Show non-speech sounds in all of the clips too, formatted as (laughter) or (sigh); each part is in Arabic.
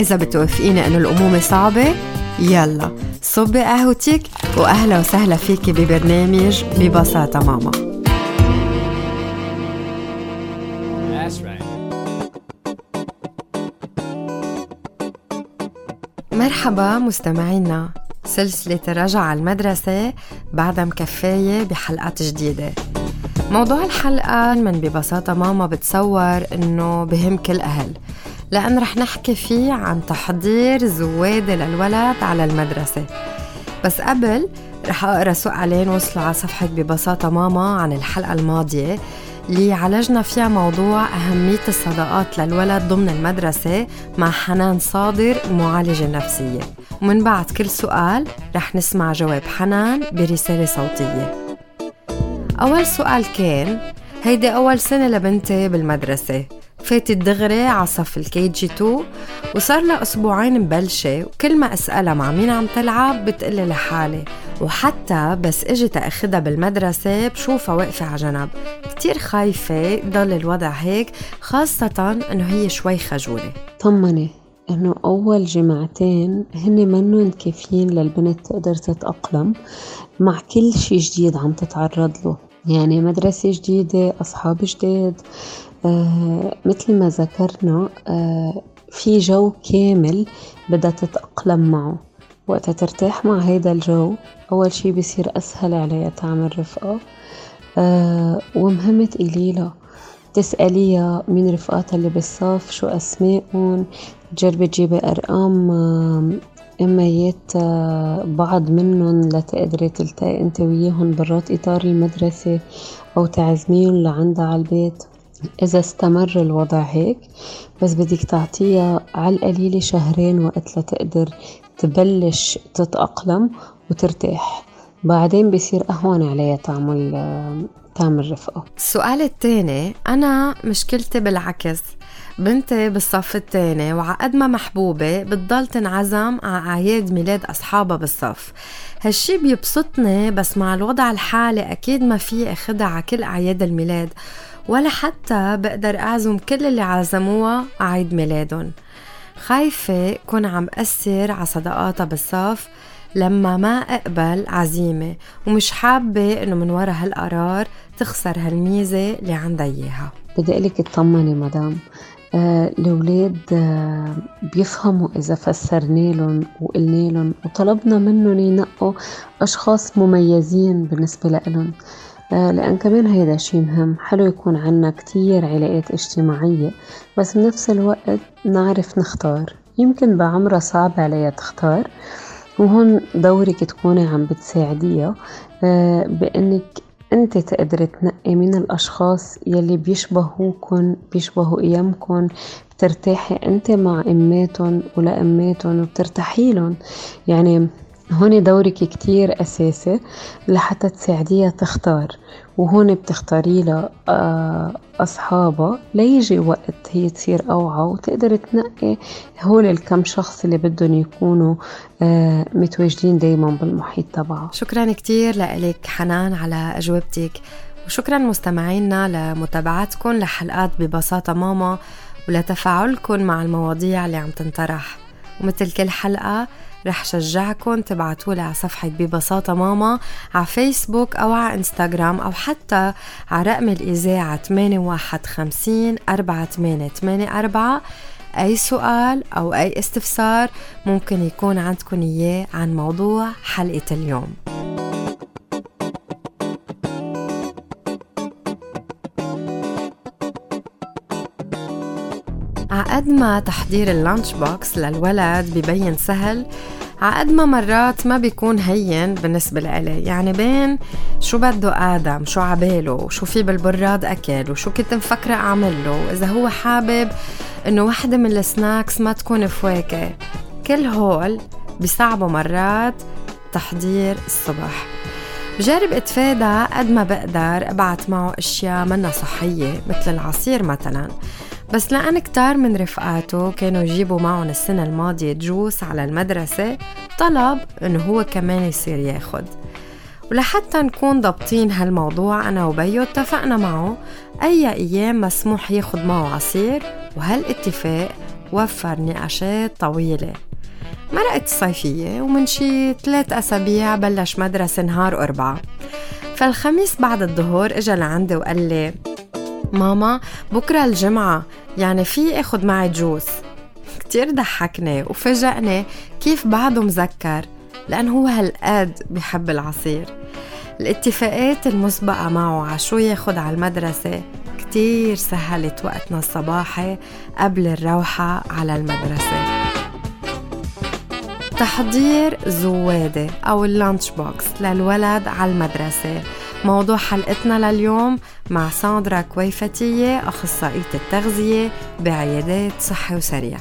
إذا بتوافقيني إنه الأمومة صعبة يلا صبي قهوتك وأهلا وسهلا فيكي ببرنامج ببساطة ماما. مرحبا مستمعينا. سلسلة الرجعة على المدرسة بعدها مكفاية بحلقات جديدة. موضوع الحلقة من ببساطة ماما بتصور إنه بهم كل أهل. لأن رح نحكي فيه عن تحضير زوادة للولد على المدرسة. بس قبل رح أقرأ سؤالين وصلوا على صفحة ببساطة ماما عن الحلقة الماضية اللي عالجنا فيها موضوع أهمية الصداقات للولد ضمن المدرسة مع حنان صادر المعالجة النفسية ومن بعد كل سؤال رح نسمع جواب حنان برسالة صوتية. أول سؤال كان هيدي أول سنة لبنتي بالمدرسة. فاتت دغري على صف الكي جي 2 وصار لها أسبوعين مبلشة وكل ما أسألها مع مين عم تلعب بتقلي لحالي. وحتى بس أجي تاخدها بالمدرسة بشوفها واقفة على جنب. كتير خايفة يضل الوضع هيك خاصة إنه هي شوي خجولة. طمني إنه أول جمعتين هن منن كافيين للبنت تقدر تتأقلم مع كل شي جديد عم تتعرض له. يعني مدرسة جديدة أصحاب جداد آه مثل ما ذكرنا آه في جو كامل بدها تتأقلم معه. وقتها ترتاح مع هيدا الجو أول شي بصير أسهل عليها تعمل رفقة. آه ومهم تقوليلها تسأليها مين رفقاتها اللي بالصف؟ شو أسمائهم؟ تجربي تجيبي أرقام آه إميات بعض منهم لتقدري تلتقي أنت وياهم برات إطار المدرسة أو تعزميهم لعندها على البيت. إذا استمر الوضع هيك بس بدك تعطيها على القليلة شهرين وقت لتقدر تبلش تتأقلم وترتاح. بعدين بصير أهون عليها تعمل تعمل رفقة. السؤال الثاني أنا مشكلتي بالعكس. بنتي بالصف الثاني وعقد ما محبوبة بتضل تنعزم على أعياد ميلاد أصحابها بالصف. هالشي بيبسطني بس مع الوضع الحالي أكيد ما في أخدها على كل أعياد الميلاد. ولا حتى بقدر أعزم كل اللي عزموها عيد ميلادهم. خايفة كون عم أثر على صداقاتها بالصف لما ما أقبل عزيمة ومش حابة إنه من ورا هالقرار تخسر هالميزة اللي عندها إياها. بدي أقلك اطمني مدام. آه الأولاد آه بيفهموا إذا فسرنا لهم وقلنا لهم وطلبنا منهم ينقوا أشخاص مميزين بالنسبة لهم لأن كمان هيدا شي مهم. حلو يكون عنا كتير علاقات اجتماعية بس بنفس الوقت نعرف نختار. يمكن بعمرها صعب عليها تختار وهون دورك تكوني عم بتساعديها آه، بأنك أنت تقدري تنقي من الأشخاص يلي بيشبهوكن بيشبهوا أيامكن بترتاحي أنت مع أماتن ولأماتن وبترتاحي لهم. يعني هون دورك كتير أساسي لحتى تساعديها تختار وهون بتختاري لها آه، أصحابها ليجي وقت هي تصير أوعى وتقدر تنقي هول الكم شخص اللي بدهم يكونوا آه، متواجدين دايما بالمحيط تبعها شكرا كتير لك حنان على أجوبتك وشكرا مستمعينا لمتابعتكم لحلقات ببساطة ماما ولتفاعلكم مع المواضيع اللي عم تنطرح. ومثل كل حلقة رح شجعكم تبعتولي على صفحة ببساطة ماما على فيسبوك أو على إنستغرام أو حتى على رقم الإذاعة 8150 4884 أي سؤال أو أي استفسار ممكن يكون عندكم إياه عن موضوع حلقة اليوم. عقد ما تحضير ال lunch box للولد ببين سهل عقد ما مرات ما بيكون هين بالنسبة لإلي. يعني بين شو بده آدم شو عباله شو في بالبراد أكل وشو كنت مفكرة أعمل له. إذا هو حابب إنه وحدة من السناكس ما تكون فواكه. كل هول بيصعبوا مرات تحضير الصبح. بجرب اتفادى قد ما بقدر أبعت معه أشياء منا صحية مثل العصير مثلا. بس لأن كتار من رفقاته كانوا يجيبوا معهم السنة الماضية جوس على المدرسة طلب إنه هو كمان يصير ياخد. ولحتى نكون ضابطين هالموضوع أنا وبيو اتفقنا معه أي أيام مسموح ياخد معه عصير وهالاتفاق وفر نقاشات طويلة. مرقت الصيفية ومن شي ثلاث أسابيع بلش مدرسة نهار أربعة. فالخميس بعد الظهر إجا لعندي وقال لي ماما بكرة الجمعة يعني في اخد معي جوس. كتير ضحكني وفاجأني كيف بعده مذكر لأنه هو هالقد بحب العصير. الاتفاقات المسبقة معه عشو ياخد على المدرسة كتير سهلت وقتنا الصباحي قبل الروحة على المدرسة. تحضير زوادة أو ال lunch box للولد على المدرسة. موضوع حلقتنا لليوم مع ساندرا كويفتية أخصائية التغذية بعيادات صحي وسريع.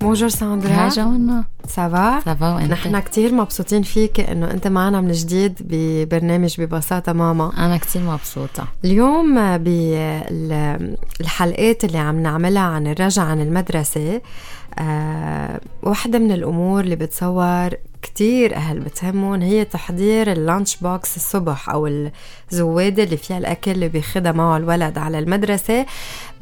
Bonjour ساندرا Hi جوانا ça va ça va وانت نحن كتير مبسوطين فيك إنه أنت معنا من جديد ببرنامج ببساطة ماما. أنا كتير مبسوطة. اليوم بالحلقات اللي عم نعملها عن الرجعة عن المدرسة آه واحدة من الأمور اللي بتصور كتير أهل بتهمهم هي تحضير ال lunch box الصبح أو الزوادة اللي فيها الأكل اللي بياخدها معه الولد على المدرسة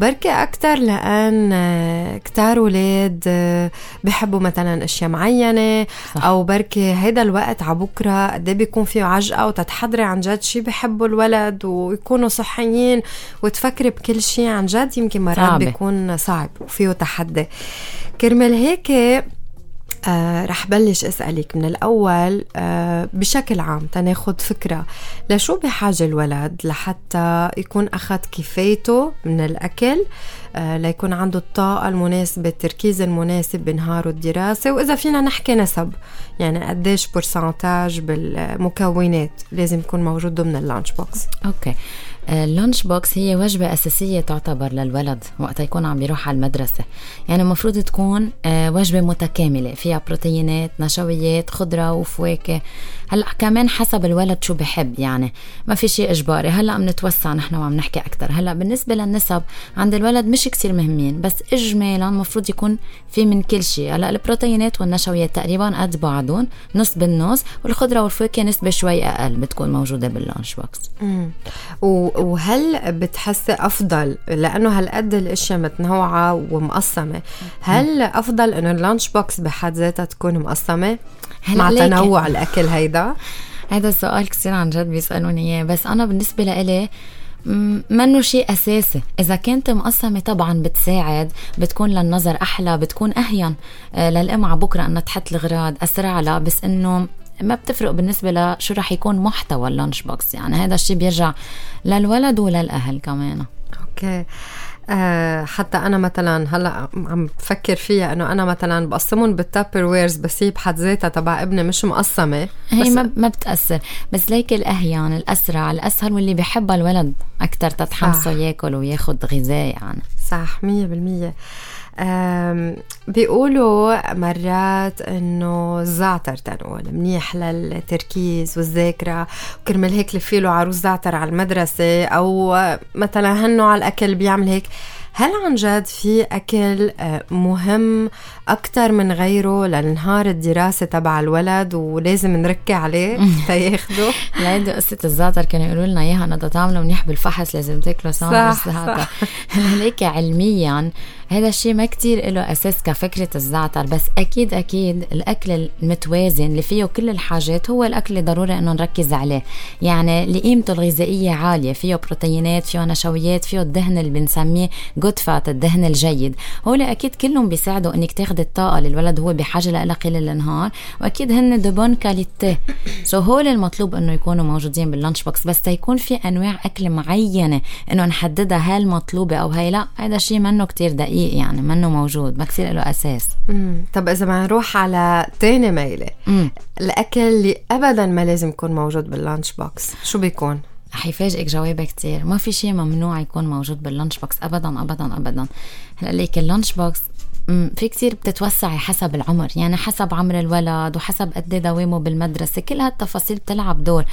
بركي أكتر لأن آه، كتار ولاد آه، بحبوا مثلا أشياء معينة صح. أو بركي هيدا الوقت عبكرة قد إيه بيكون فيه عجقة وتتحضري عن جد شي بحبوا الولد ويكونوا صحيين وتفكري بكل شي عن جد يمكن مرات صعبة. بيكون صعب وفيه تحدي كرمال هيك آه رح بلش أسألك من الأول آه بشكل عام تناخد فكرة لشو بحاجة الولد لحتى يكون أخذ كفايته من الأكل آه ليكون عنده الطاقة المناسبة التركيز المناسب بنهاره الدراسة وإذا فينا نحكي نسب. يعني قديش pourcentage بالمكونات لازم يكون موجود ضمن ال lunch box okay. ال lunch box هي وجبة أساسية تعتبر للولد وقت يكون عم بيروح على المدرسة. يعني المفروض تكون آه، وجبة متكاملة فيها بروتينات نشويات خضرة وفواكه هلا كمان حسب الولد شو بحب يعني. ما في شيء إجباري. هلا عم نتوسع نحن وعم نحكي أكثر هلا بالنسبة للنسب عند الولد مش كتير مهمين بس إجمالا المفروض يكون في من كل شيء. هلا البروتينات والنشويات تقريبا قد بعضهم نص بالنص والخضرة والفواكه نسبة شوي أقل بتكون موجودة بال lunch box. وهل بتحسي أفضل؟ لأنه هالقد الإشياء متنوعة ومقسمة. هل أفضل إنه ال lunch box بحد ذاتها تكون مقسمة؟ مع تنوع الأكل هيدا؟ هذا؟ السؤال كثير عن جد بيسألوني إياه بس أنا بالنسبة لإلي منه شيء أساسي. إذا كانت مقسمة طبعا بتساعد بتكون للنظر أحلى بتكون أهين آه، للإم على بكرة إنها تحط الغراض أسرع لها بس إنه ما بتفرق بالنسبة لشو رح يكون محتوى ال lunch box. يعني هذا الشيء بيرجع للولد وللأهل كمان. okay. أه حتى أنا مثلا هلأ عم بفكر فيها إنه أنا مثلا بقسمهم بالتابر ويرز بس هي بحد ذاتها تبع ابني مش مقسمة هي ما ما بتأثر. بس ليك الاهين الأسرع الأسهل واللي بحبها الولد أكثر تتحمسه ياكل وياخذ غذاء يعني. صح 100% بيقولوا مرات إنه الزعتر تنقول منيح للتركيز والذاكرة وكرمال هيك لفيله عروس زعتر على المدرسة أو مثلا هنو على الأكل بيعمل هيك. هل عن جد في أكل آه، مهم أكثر من غيره لنهار الدراسة تبع الولد ولازم نركي عليه (laughs) تياخده؟ لهيدي قصة الزعتر. كانوا يقولوا لنا إياها إنه تعملوا منيح بالفحص لازم تاكلوا ساندويتش زعتر هيك علميا هذا الشيء ما كتير له أساس كفكرة الزعتر بس أكيد أكيد الأكل المتوازن اللي فيه كل الحاجات هو الأكل اللي ضروري إنه نركز عليه. يعني اللي قيمته الغذائية عالية فيه بروتينات فيه نشويات فيه الدهن اللي بنسميه good fat الدهن الجيد هول أكيد كلهم بيساعدوا إنك تاخذي الطاقة اللي الولد هو بحاجة لها خلال النهار وأكيد هن de bonne qualité so هول المطلوب إنه يكونوا موجودين بال lunch box بس تيكون في أنواع أكل معينة إنه نحددها هل مطلوبة أو هي لا هذا الشيء منه كتير دقيق يعني منه موجود ما كثير له أساس مم. طب إذا ما نروح على تاني ميلة. الأكل اللي ابدا ما لازم يكون موجود بال lunch box شو بيكون رح يفاجئك جوابها كتير. ما في شيء ممنوع يكون موجود بال lunch box. ابدا ابدا ابدا. هلأ ليك ال lunch box في كتير بتتوسعي حسب العمر. يعني حسب عمر الولد وحسب قد إيه دوامه بالمدرسة. كل هالتفاصيل بتلعب دور.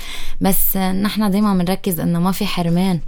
بس نحن دايما بنركز إنه ما في حرمان.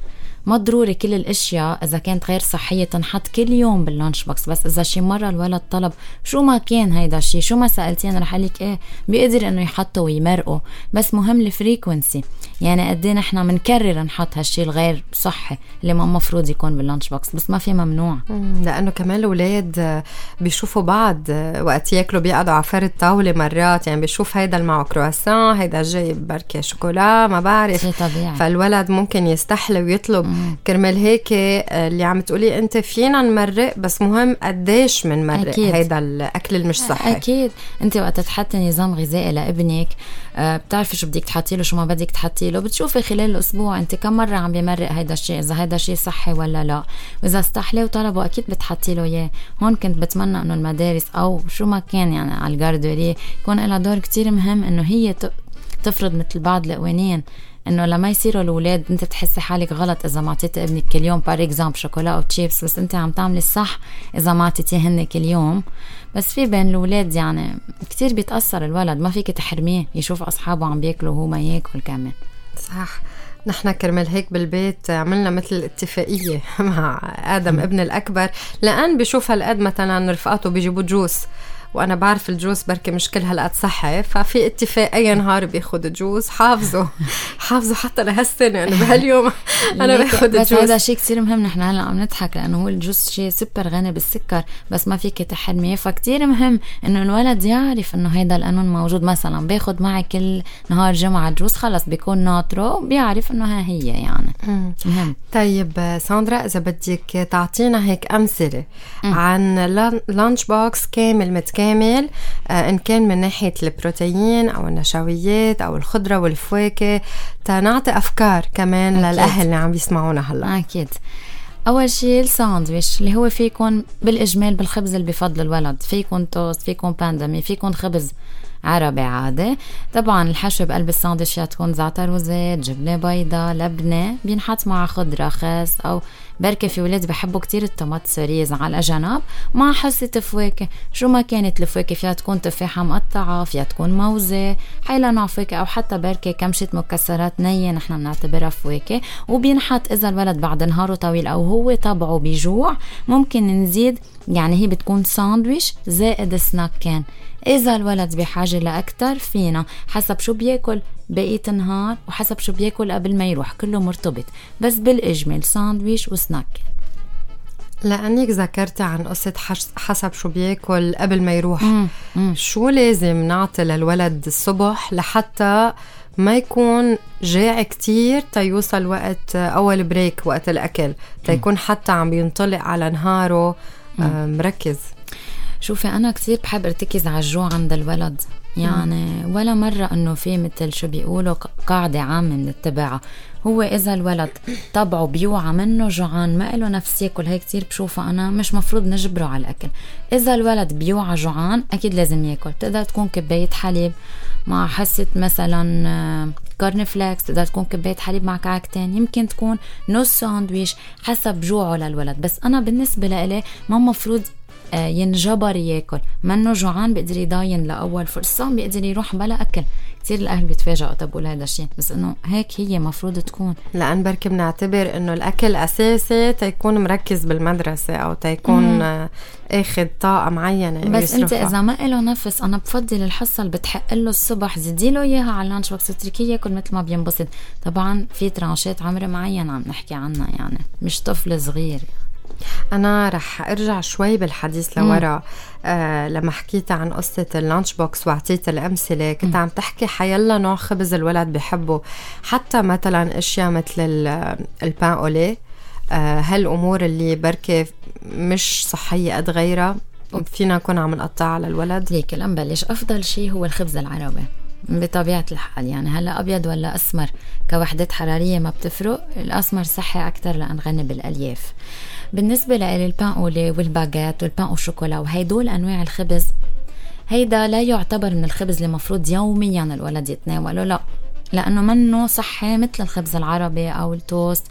ما ضروري كل الأشياء إذا كانت غير صحية تنحط كل يوم بال lunch box. بس إذا شي مرة الولد طلب شو ما كان هيدا الشيء شو ما سالتيني رح لك إيه بيقدر إنه يحطه ويمرقه. بس مهم ال frequency يعني قد إيه نحن بنكرر نحط هالشيء الغير صحي اللي ما المفروض يكون بال lunch box. بس ما في ممنوع. لأنه كمان الأولاد بيشوفوا بعض وقت يأكلوا بيقعدوا على فرد طاولة مرات. يعني بيشوف هيدا اللي معه كرواسون هيدا جايب بركي شوكولا ما بعرف. طبيعي. فالولد ممكن يستحلى ويطلب كرمال هيك آه، اللي عم تقولي أنت فينا نمرق بس مهم قديش بنمرق. هيدا الأكل المش صحي. أكيد. أنت وقت تحطي نظام غذائي لابنك آه، بتعرفي شو بدك تحطي له شو ما بدك تحطي له بتشوفي خلال الأسبوع أنت كم مرة عم بمرق هيدا الشيء إذا هيدا الشيء صحي ولا لا. وإذا استحلى وطلبه أكيد بتحطي له إياه. هون كنت بتمنى إنه المدارس أو شو ما كان يعني على ال garderie يكون لها دور كتير مهم إنه هي تفرض مثل بعض القوانين إنه لما يصيروا الأولاد أنت تحسي حالك غلط إذا ما اعطيتي ابنك كل يوم par exemple شوكولا أو تشيبس بس أنت عم تعملي الصح إذا ما اعطيتيهن كل يوم بس في بين الأولاد يعني كتير بيتأثر الولد ما فيك تحرميه يشوف أصحابه عم بياكلوا وهو ما ياكل كمان. صح. نحن كرمال هيك بالبيت عملنا مثل اتفاقية (laughs) مع آدم ابن الأكبر. لأن بشوف هالقد مثلا رفقاته بيجيبوا جوس. وأنا بعرف الجوز بركي مش كل هالقد صحي ففي اتفاق أي نهار بياخذ جوز حافظه (laughs) حافظه حتى لهالسنة إنه بهاليوم (laughs) أنا باخذ الجوز بس هذا شيء كثير مهم نحن هلأ عم نضحك لأنه هو ال juice شيء سوبر غني بالسكر بس ما فيك تحرميه فكتير مهم إنه الولد يعرف إنه هيدا القانون موجود. مثلا باخذ معي كل نهار جمعة juice خلص بيكون ناطرة بيعرف إنه ها هي يعني. مهم. طيب ساندرا إذا بدك تعطينا هيك أمثلة عن lunch box كامل متكامل كامل آه، إن كان من ناحية البروتين أو النشويات أو الخضرة والفواكه. تنعطي أفكار كمان أكيد. للأهل اللي عم يسمعونا هلأ. أكيد. أول شيء الساندويش اللي هو في يكون بالإجمال بالخبز اللي بفضل الولد. في يكون توست في يكون pain de mie في يكون خبز عربي عادي. طبعا الحشو بقلب الساندويش يا تكون زعتر وزيت جبنة بيضة لبنة. بينحط مع خضرة خس أو بركي في ولاد بحبوا كتير ال tomates cerises على جنب مع حصة فواكه شو ما كانت الفواكه فيها تكون تفاحة مقطعة فيها تكون موزة حيلا نوع فواكه أو حتى بركة كمشة مكسرات نية نحن بنعتبرها فواكه وبينحط إذا الولد بعد نهاره طويل أو هو طبعه بيجوع ممكن نزيد يعني هي بتكون ساندويش زائد سناك كان إذا الولد بحاجة لأكتر فينا. حسب شو بياكل بقية النهار وحسب شو بياكل قبل ما يروح. كله مرتبط. بس بالإجمال. ساندويش وسناك. لأنك ذكرتي عن قصة حسب شو بياكل قبل ما يروح. مم. مم. شو لازم نعطي للولد الصبح لحتى ما يكون جاع كتير تيوصل وقت أول بريك وقت الأكل. تيكون حتى عم بينطلق على نهاره آه، مركز. شوفي أنا كتير بحب أرتكز على الجوع عند الولد. يعني ولا مرة إنه في مثل شو بيقولوا قاعدة عامة بنتبعها هو إذا الولد طبعه بيوعى منه جوعان ما له نفس ياكل. هي كتير بشوفها أنا مش مفروض نجبره على الأكل. إذا الولد بيوعى جوعان أكيد لازم ياكل. تقدر تكون كباية حليب مع حصة مثلا corn flakes تقدر تكون كباية حليب مع كعكتين يمكن تكون نص ساندويش حسب جوعه للولد. بس أنا بالنسبة لإلي ما مفروض ينجبر ياكل. منه جوعان بيقدر يضاين لأول فرصة بيقدر يروح بلا أكل. كثير الأهل بيتفاجئوا تقول هذا الشيء؟ بس إنه هيك هي مفروض تكون. لأن بركي بنعتبر إنه الأكل أساسي تيكون مركز بالمدرسة أو تيكون آه، آخذ طاقة معينة بس أنت إذا ما له نفس أنا بفضل الحصه اللي بتحق له الصبح زيدي له إياها على ال lunch box اتركيه ياكل مثل ما بينبسط. طبعا في tranche d'âge عمر معين عم نحكي عنها يعني مش طفل صغير. يعني. أنا رح أرجع شوي بالحديث لورا. آه لما حكيت عن قصة ال lunch box وأعطيت الأمثلة كنت عم تحكي حيلا نوع خبز الولد بحبه. حتى مثلا أشياء مثل البان أولي آه هالأمور اللي بركي مش صحية قد غيرها فينا نكون عم نقطعها على الولد هيك نبلش أفضل شيء هو الخبز العربي؟ بطبيعة الحال يعني هلا أبيض ولا أسمر؟ كوحدات حرارية ما بتفرق. الأسمر صحي أكتر لأن غني بالألياف. بالنسبة للبان أولي والباجيت والبان أو شوكولا وهيدول أنواع الخبز هيدا لا يعتبر من الخبز اللي مفروض يوميا الولد يتناوله لا لأنه منه صحي مثل الخبز العربي أو التوست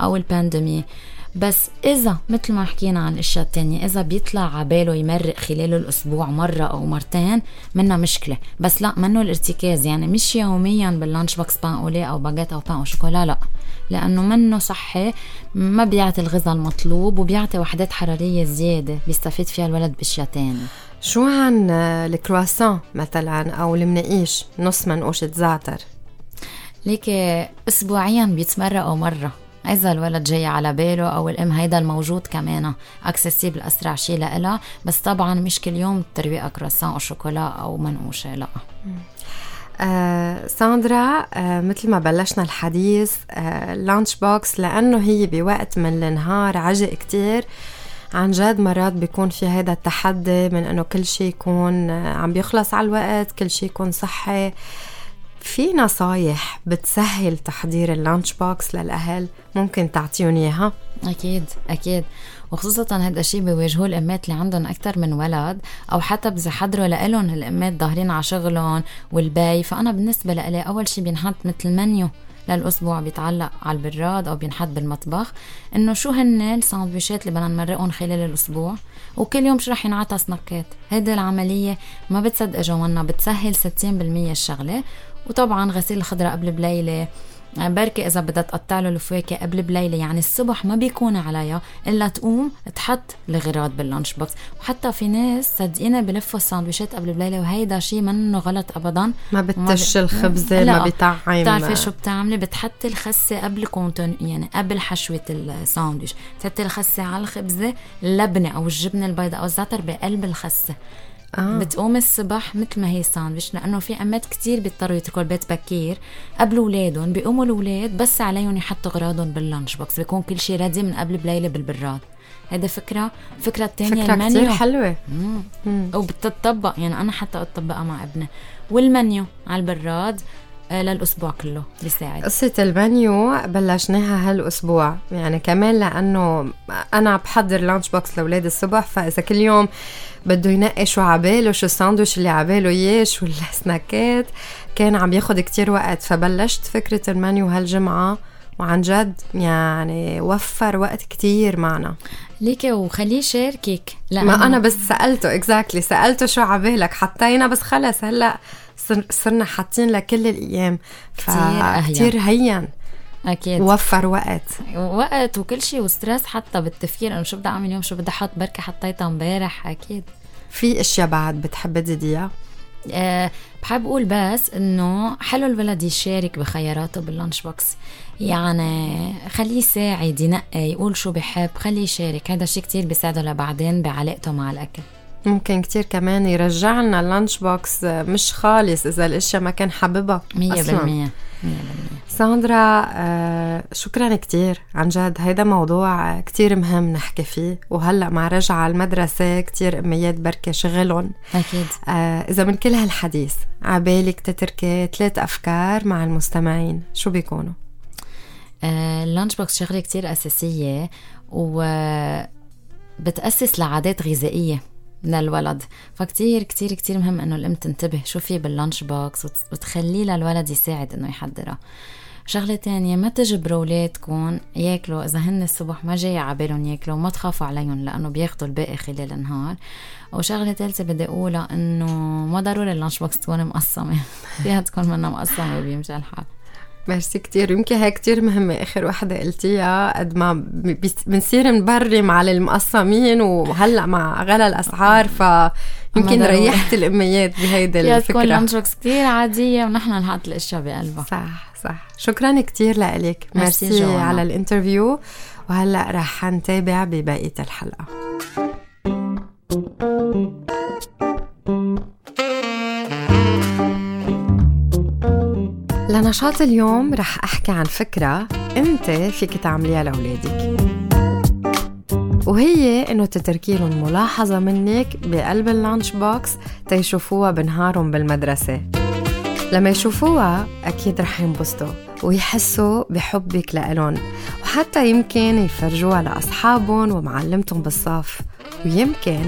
أو ال pain de mie. بس إذا مثل ما حكينا عن الأشياء التانية إذا بيطلع عباله يمرق خلال الأسبوع مرة أو مرتين منا مشكلة. بس لا منه الارتكاز يعني مش يوميا بال lunch box pain au lait أو باجيت أو pain au chocolat لا. لأنه منه صحي ما بيعطي الغذاء المطلوب وبيعطي وحدات حرارية زيادة بيستفيد فيها الولد بأشياء تانية. شو عن الكرواسون مثلا أو المناقيش نص منقوشة زعتر؟ ليكي أسبوعيا بيتمرقوا مرة. إذا الولد جاي على باله أو الأم هيدا الموجود كمان accessible أسرع شيء لإلها بس طبعا مش كل يوم ترويقها كرواسون أو شوكولا أو منقوشة لا. آه ساندرا آه مثل ما بلشنا الحديث آه lunch box لأنه هي بوقت من النهار عجق كتير. عن جد مرات بيكون في هذا التحدي من إنه كل شيء يكون آه، عم بيخلص على الوقت كل شيء يكون صحي. في نصايح بتسهل تحضير ال lunch box للأهل؟ ممكن تعطيهم إياها؟ أكيد أكيد. وخصوصا هذا الشيء بيواجهوه الإمات اللي عندهم أكثر من ولد أو حتى بزي حضروا لهم الإمات ظاهرين على شغلهم والبي فأنا بالنسبة لإلي أول شيء بينحط مثل منيو للأسبوع بيتعلق على البراد أو بينحط بالمطبخ إنه شو هن الساندويشات اللي بدنا نمرقهم خلال الأسبوع وكل يوم شو رح ينعطى سناكات. هيدي العملية ما بتصدق جوانا بتسهل 60% الشغلة. وطبعا غسيل الخضرة قبل بليلة بركي إذا بدها تقطع له الفواكه قبل بليلة يعني الصبح ما بيكون عليها إلا تقوم تحط الغراض بال lunch box. وحتى في ناس صدقيني بلفوا الساندويشات قبل بليلة وهيدا شيء منه غلط ابدا. ما بتش الخبزة ما بتعم بتعرفي شو بتعملي؟ بتحطي الخسة قبل contenu يعني قبل حشوة الساندويش. بتحطي الخسة على الخبزة اللبنه أو الجبنة البيضاء أو الزعتر بقلب الخسة. آه. بتقوم الصبح مثل ما هي ساندويش لأنه في أمات كتير بيضطروا يتركوا البيت بكير. قبل أولادهم بيقوموا الأولاد بس عليهم يحطوا أغراضهم بال lunch box بيكون كل شيء ready من قبل بليلة بالبراد. هذا فكرة. فكرة الثانية فكرة المنيو. كتير حلوة. وبتطبق يعني أنا حتى أطبقها مع ابني. والمنيو على البراد للأسبوع كله بيساعد. قصة المنيو بلشناها هالأسبوع. يعني كمان لأنه أنا بحضر lunch box لأولاد الصبح فإذا كل يوم بده ينقي شو عباله شو الساندويش اللي عباله اياه شو (laughs) السناكات كان عم ياخد كتير وقت. فبلشت فكرة المنيو هالجمعة وعن جد يعني وفر وقت كتير معنا. ليكي وخليه يشاركك ما أنا بس سألته exactly سألته شو عبالك حطينا بس خلص هلأ صرنا حاطين لكل الأيام. كتير كتير هين. أكيد. وفر وقت. وقت وكل شيء و stress حتى بالتفكير انه شو بدي أعمل اليوم؟ شو بدي أحط بركي حطيتها امبارح. أكيد. في أشياء بعد بتحب تزيديها أه بحب أقول بس إنه حلو الولد يشارك بخياراته بال lunch box. يعني خليه يساعد ينقي يقول شو بحب خليه يشارك. هذا الشيء كتير بيساعده لبعدين بعلاقته مع الأكل. ممكن كتير كمان يرجع لنا ال lunch box مش خالص إذا الأشياء ما كان حاببها. مية بالمية ساندرا آه شكرا كتير عن جد. هيدا موضوع كتير مهم نحكي فيه. وهلأ مع رجعة المدرسة كتير اميات بركي شاغلهم. أكيد. آه إذا من كل هالحديث عبالك تتركي ثلاث أفكار مع المستمعين. شو بيكونوا؟ آه ال lunch box شغلة كتير أساسية و بتأسس لعادات غذائية. للولد فكتير كتير كتير مهم إنه الأم تنتبه شو في بال lunch box وتخليه للولد يساعد إنه يحضرها شغلة تانية ما تجبروا أولادكم ياكلوا إذا هن الصبح ما جاي عبالهم ياكلوا ما تخافوا عليهم لأنه بياخدوا الباقي خلال النهار. وشغلة ثالثة بدي أقولها إنه ما ضروري ال lunch box تكون مقسمة. (laughs) فيها تكون منها مقسمة وبيمشي الحال. ميرسي كتير يمكن هي كتير مهمة. آخر وحدة قلتيها قد ما بنصير نبرم على المقسمين وهلأ مع غلا الأسعار ف يمكن ريحت الأميات بهيدي الفكرة. تكون lunch box كتير عادية ونحن نحط الأشياء بقلبها. صح صح. شكرا كتير لك merci, merci على ال interview. وهلأ رح نتابع ببقية الحلقة. لنشاط اليوم رح أحكي عن فكرة أنت فيك تعمليها لأولادك. وهي إنه تتركي لهم ملاحظة منك بقلب اللانش بوكس تيشوفوها بنهارهم بالمدرسة. لما يشوفوها أكيد رح ينبسطوا ويحسوا بحبك لإلهم وحتى يمكن يفرجوها لأصحابهم ومعلمتهم بالصف. ويمكن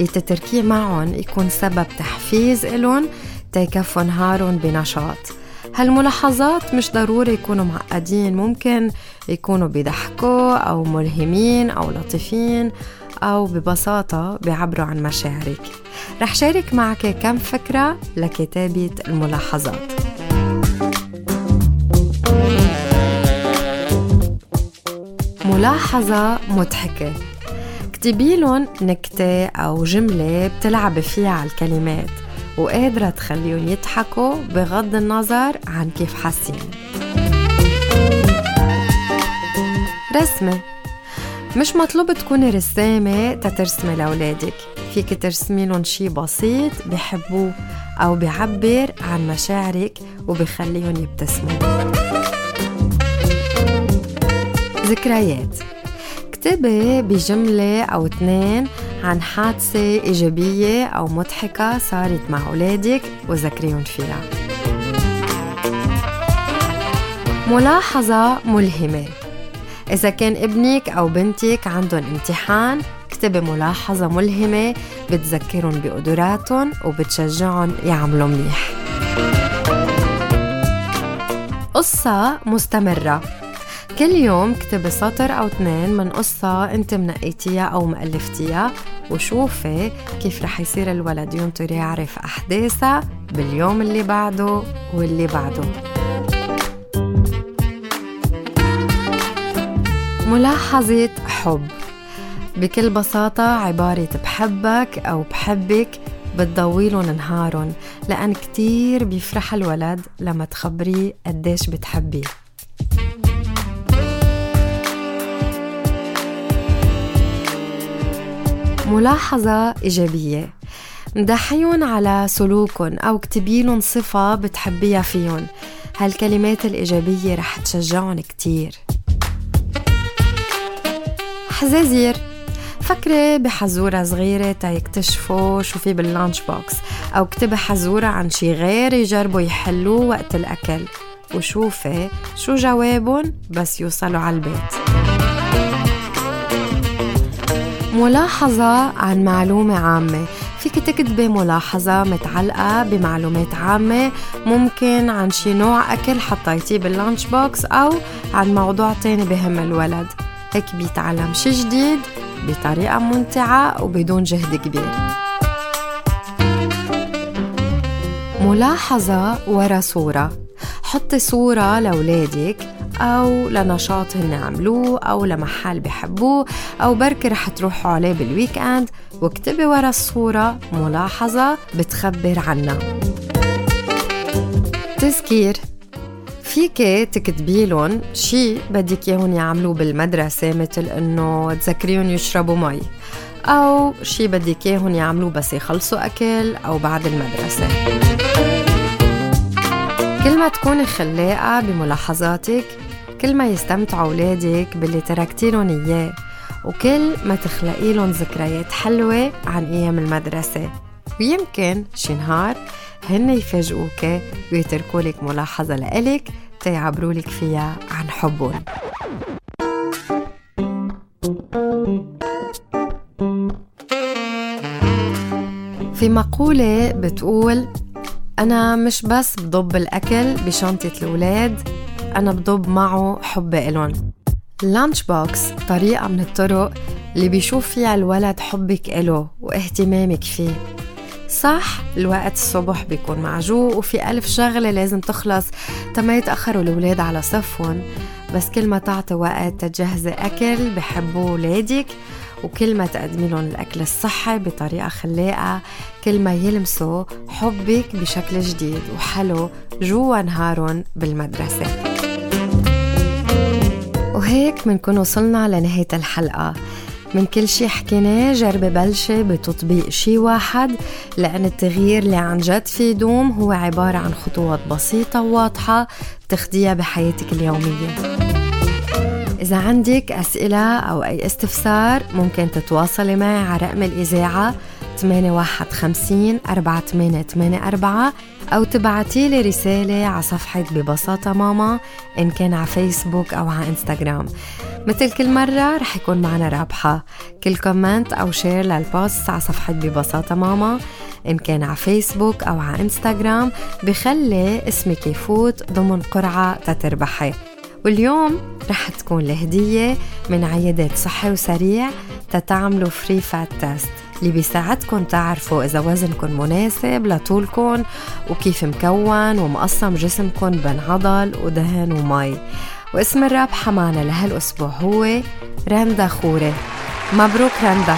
التتركيه معهم يكون سبب تحفيز إلهم تيكفوا نهارهم بنشاط. هالملاحظات مش ضروري يكونوا معقدين ممكن يكونوا بيضحكوا أو ملهمين أو لطيفين أو ببساطة بيعبروا عن مشاعرك. رح شارك معك كم فكرة لكتابة الملاحظات. ملاحظة مضحكة. اكتبي لهم نكتة أو جملة بتلعب فيها على الكلمات. وقادرة تخليهم يضحكوا بغض النظر عن كيف حاسين. رسمة. مش مطلوب تكوني رسامة تترسمي لأولادك. فيك ترسمي لهم شي بسيط بحبوه أو بيعبر عن مشاعرك وبخليهم يبتسموا. ذكريات. اكتبي بجملة أو اتنين عن حادثة إيجابية أو مضحكة صارت مع أولادك وذكريهم فيها. ملاحظة ملهمة. إذا كان ابنك أو بنتك عندهم امتحان اكتبي ملاحظة ملهمة بتذكرهم بقدراتهم وبتشجعهم يعملوا منيح قصة مستمرة. كل يوم اكتبي سطر أو اثنين من قصة أنت منقيتيها أو مألفتيها وشوفي كيف رح يصير الولد ينطر يعرف أحداثها باليوم اللي بعده واللي بعده. ملاحظة حب. بكل بساطة عبارة بحبك أو بحبك بتضويلن نهارن لأن كتير بيفرح الولد لما تخبريه قديش بتحبيه. ملاحظة إيجابية. مدحيهم على سلوكهم أو اكتبيلن صفة بتحبيها فيهم. هالكلمات الإيجابية رح تشجعهم كتير. حزازير. فكري بحزورة صغيرة تيكتشفوا شو في بال lunch box أو اكتبي حزورة عن شي غير يجربوا يحلوه وقت الأكل وشوفي شو جوابهم بس يوصلوا على البيت. ملاحظة عن معلومة عامة. فيك تكتبي ملاحظة متعلقة بمعلومات عامة ممكن عن شي نوع أكل حطيتيه باللانش بوكس أو عن موضوع تاني بهم الولد. هيك بيتعلم شي جديد بطريقة ممتعة وبدون جهد كبير. ملاحظة ورا صورة. حطي صورة لأولادك أو لنشاط هن عملوه أو لمحل بحبوه أو بركي رح تروحوا عليه بالويك أند واكتبي ورا الصورة ملاحظة بتخبر عنها. تذكير. فيك تكتبي لهم شي بدك إياهم يعملوه بالمدرسة مثل إنه تذكريهم يشربوا مي أو شي بدك إياهم يعملوه بس يخلصوا أكل أو بعد المدرسة. كل ما تكوني خلاقة بملاحظاتك كل ما يستمتعوا أولادك باللي تركتي لهم إياه وكل ما تخلقي لهم ذكريات حلوة عن أيام المدرسة. ويمكن شي نهار هن يفاجئوك ويتركوا لك ملاحظة لإلك تيعبروا لك فيها عن حبهم. في مقولة بتقول أنا مش بس بضب الأكل بشنطة الأولاد أنا بضب معه حبي إلن اللانش بوكس طريقة من الطرق اللي بيشوف فيها الولد حبك إله واهتمامك فيه. صح الوقت الصبح بيكون معجوق وفي ألف شغلة لازم تخلص تما يتأخروا الولاد على صفهم. بس كل ما تعطي وقت تجهزي أكل بحبوه ولادك وكل ما تقدمي لهم الأكل الصحي بطريقة خلاقة كل ما يلمسوا حبك بشكل جديد وحلو جوا نهارهم بالمدرسة. وهيك منكون وصلنا لنهاية الحلقة. من كل شي حكيناه جربي بلشي بتطبيق شي واحد. لأن التغيير اللي عن جد في دوم هو عبارة عن خطوات بسيطة وواضحة بتاخديها بحياتك اليومية. إذا عندك أسئلة أو أي استفسار ممكن تتواصلي معي على رقم الإذاعة 8150 4884 أو تبعتي لي رسالة على صفحة ببساطة ماما إن كان على فيسبوك أو على إنستغرام. مثل كل مرة رح يكون معنا رابحة. كل comment أو share لل post على صفحة ببساطة ماما إن كان على فيسبوك أو على إنستغرام بخلي اسمك يفوت ضمن قرعة تتربحي. واليوم رح تكون الهدية من عيادات صحي وسريع تتعملوا free fat test اللي بيساعدكم تعرفوا إذا وزنكم مناسب لطولكم وكيف مكون ومقسم جسمكم بين عضل ودهن ومي. واسم الرابحة معنا لهالأسبوع هو رندا خوري. مبروك رندا.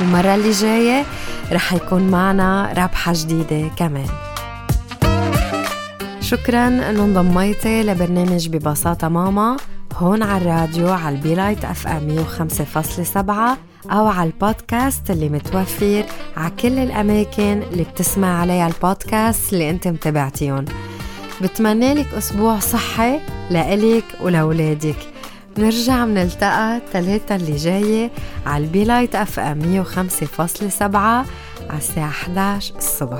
والمرة اللي جاية رح يكون معنا رابحة جديدة كمان. شكرا انه انضميتي لبرنامج ببساطة ماما. هون على الراديو على ال Be Light FM 105.7 أو على البودكاست اللي متوفر على كل الأماكن اللي بتسمع عليها البودكاست اللي أنت متابعتيهم. بتمنى لك أسبوع صحي لإلك ولولادك نرجع منلتقى تلاتة اللي جاية على ال Be Light FM 105.7 على الساعة 11 الصبح.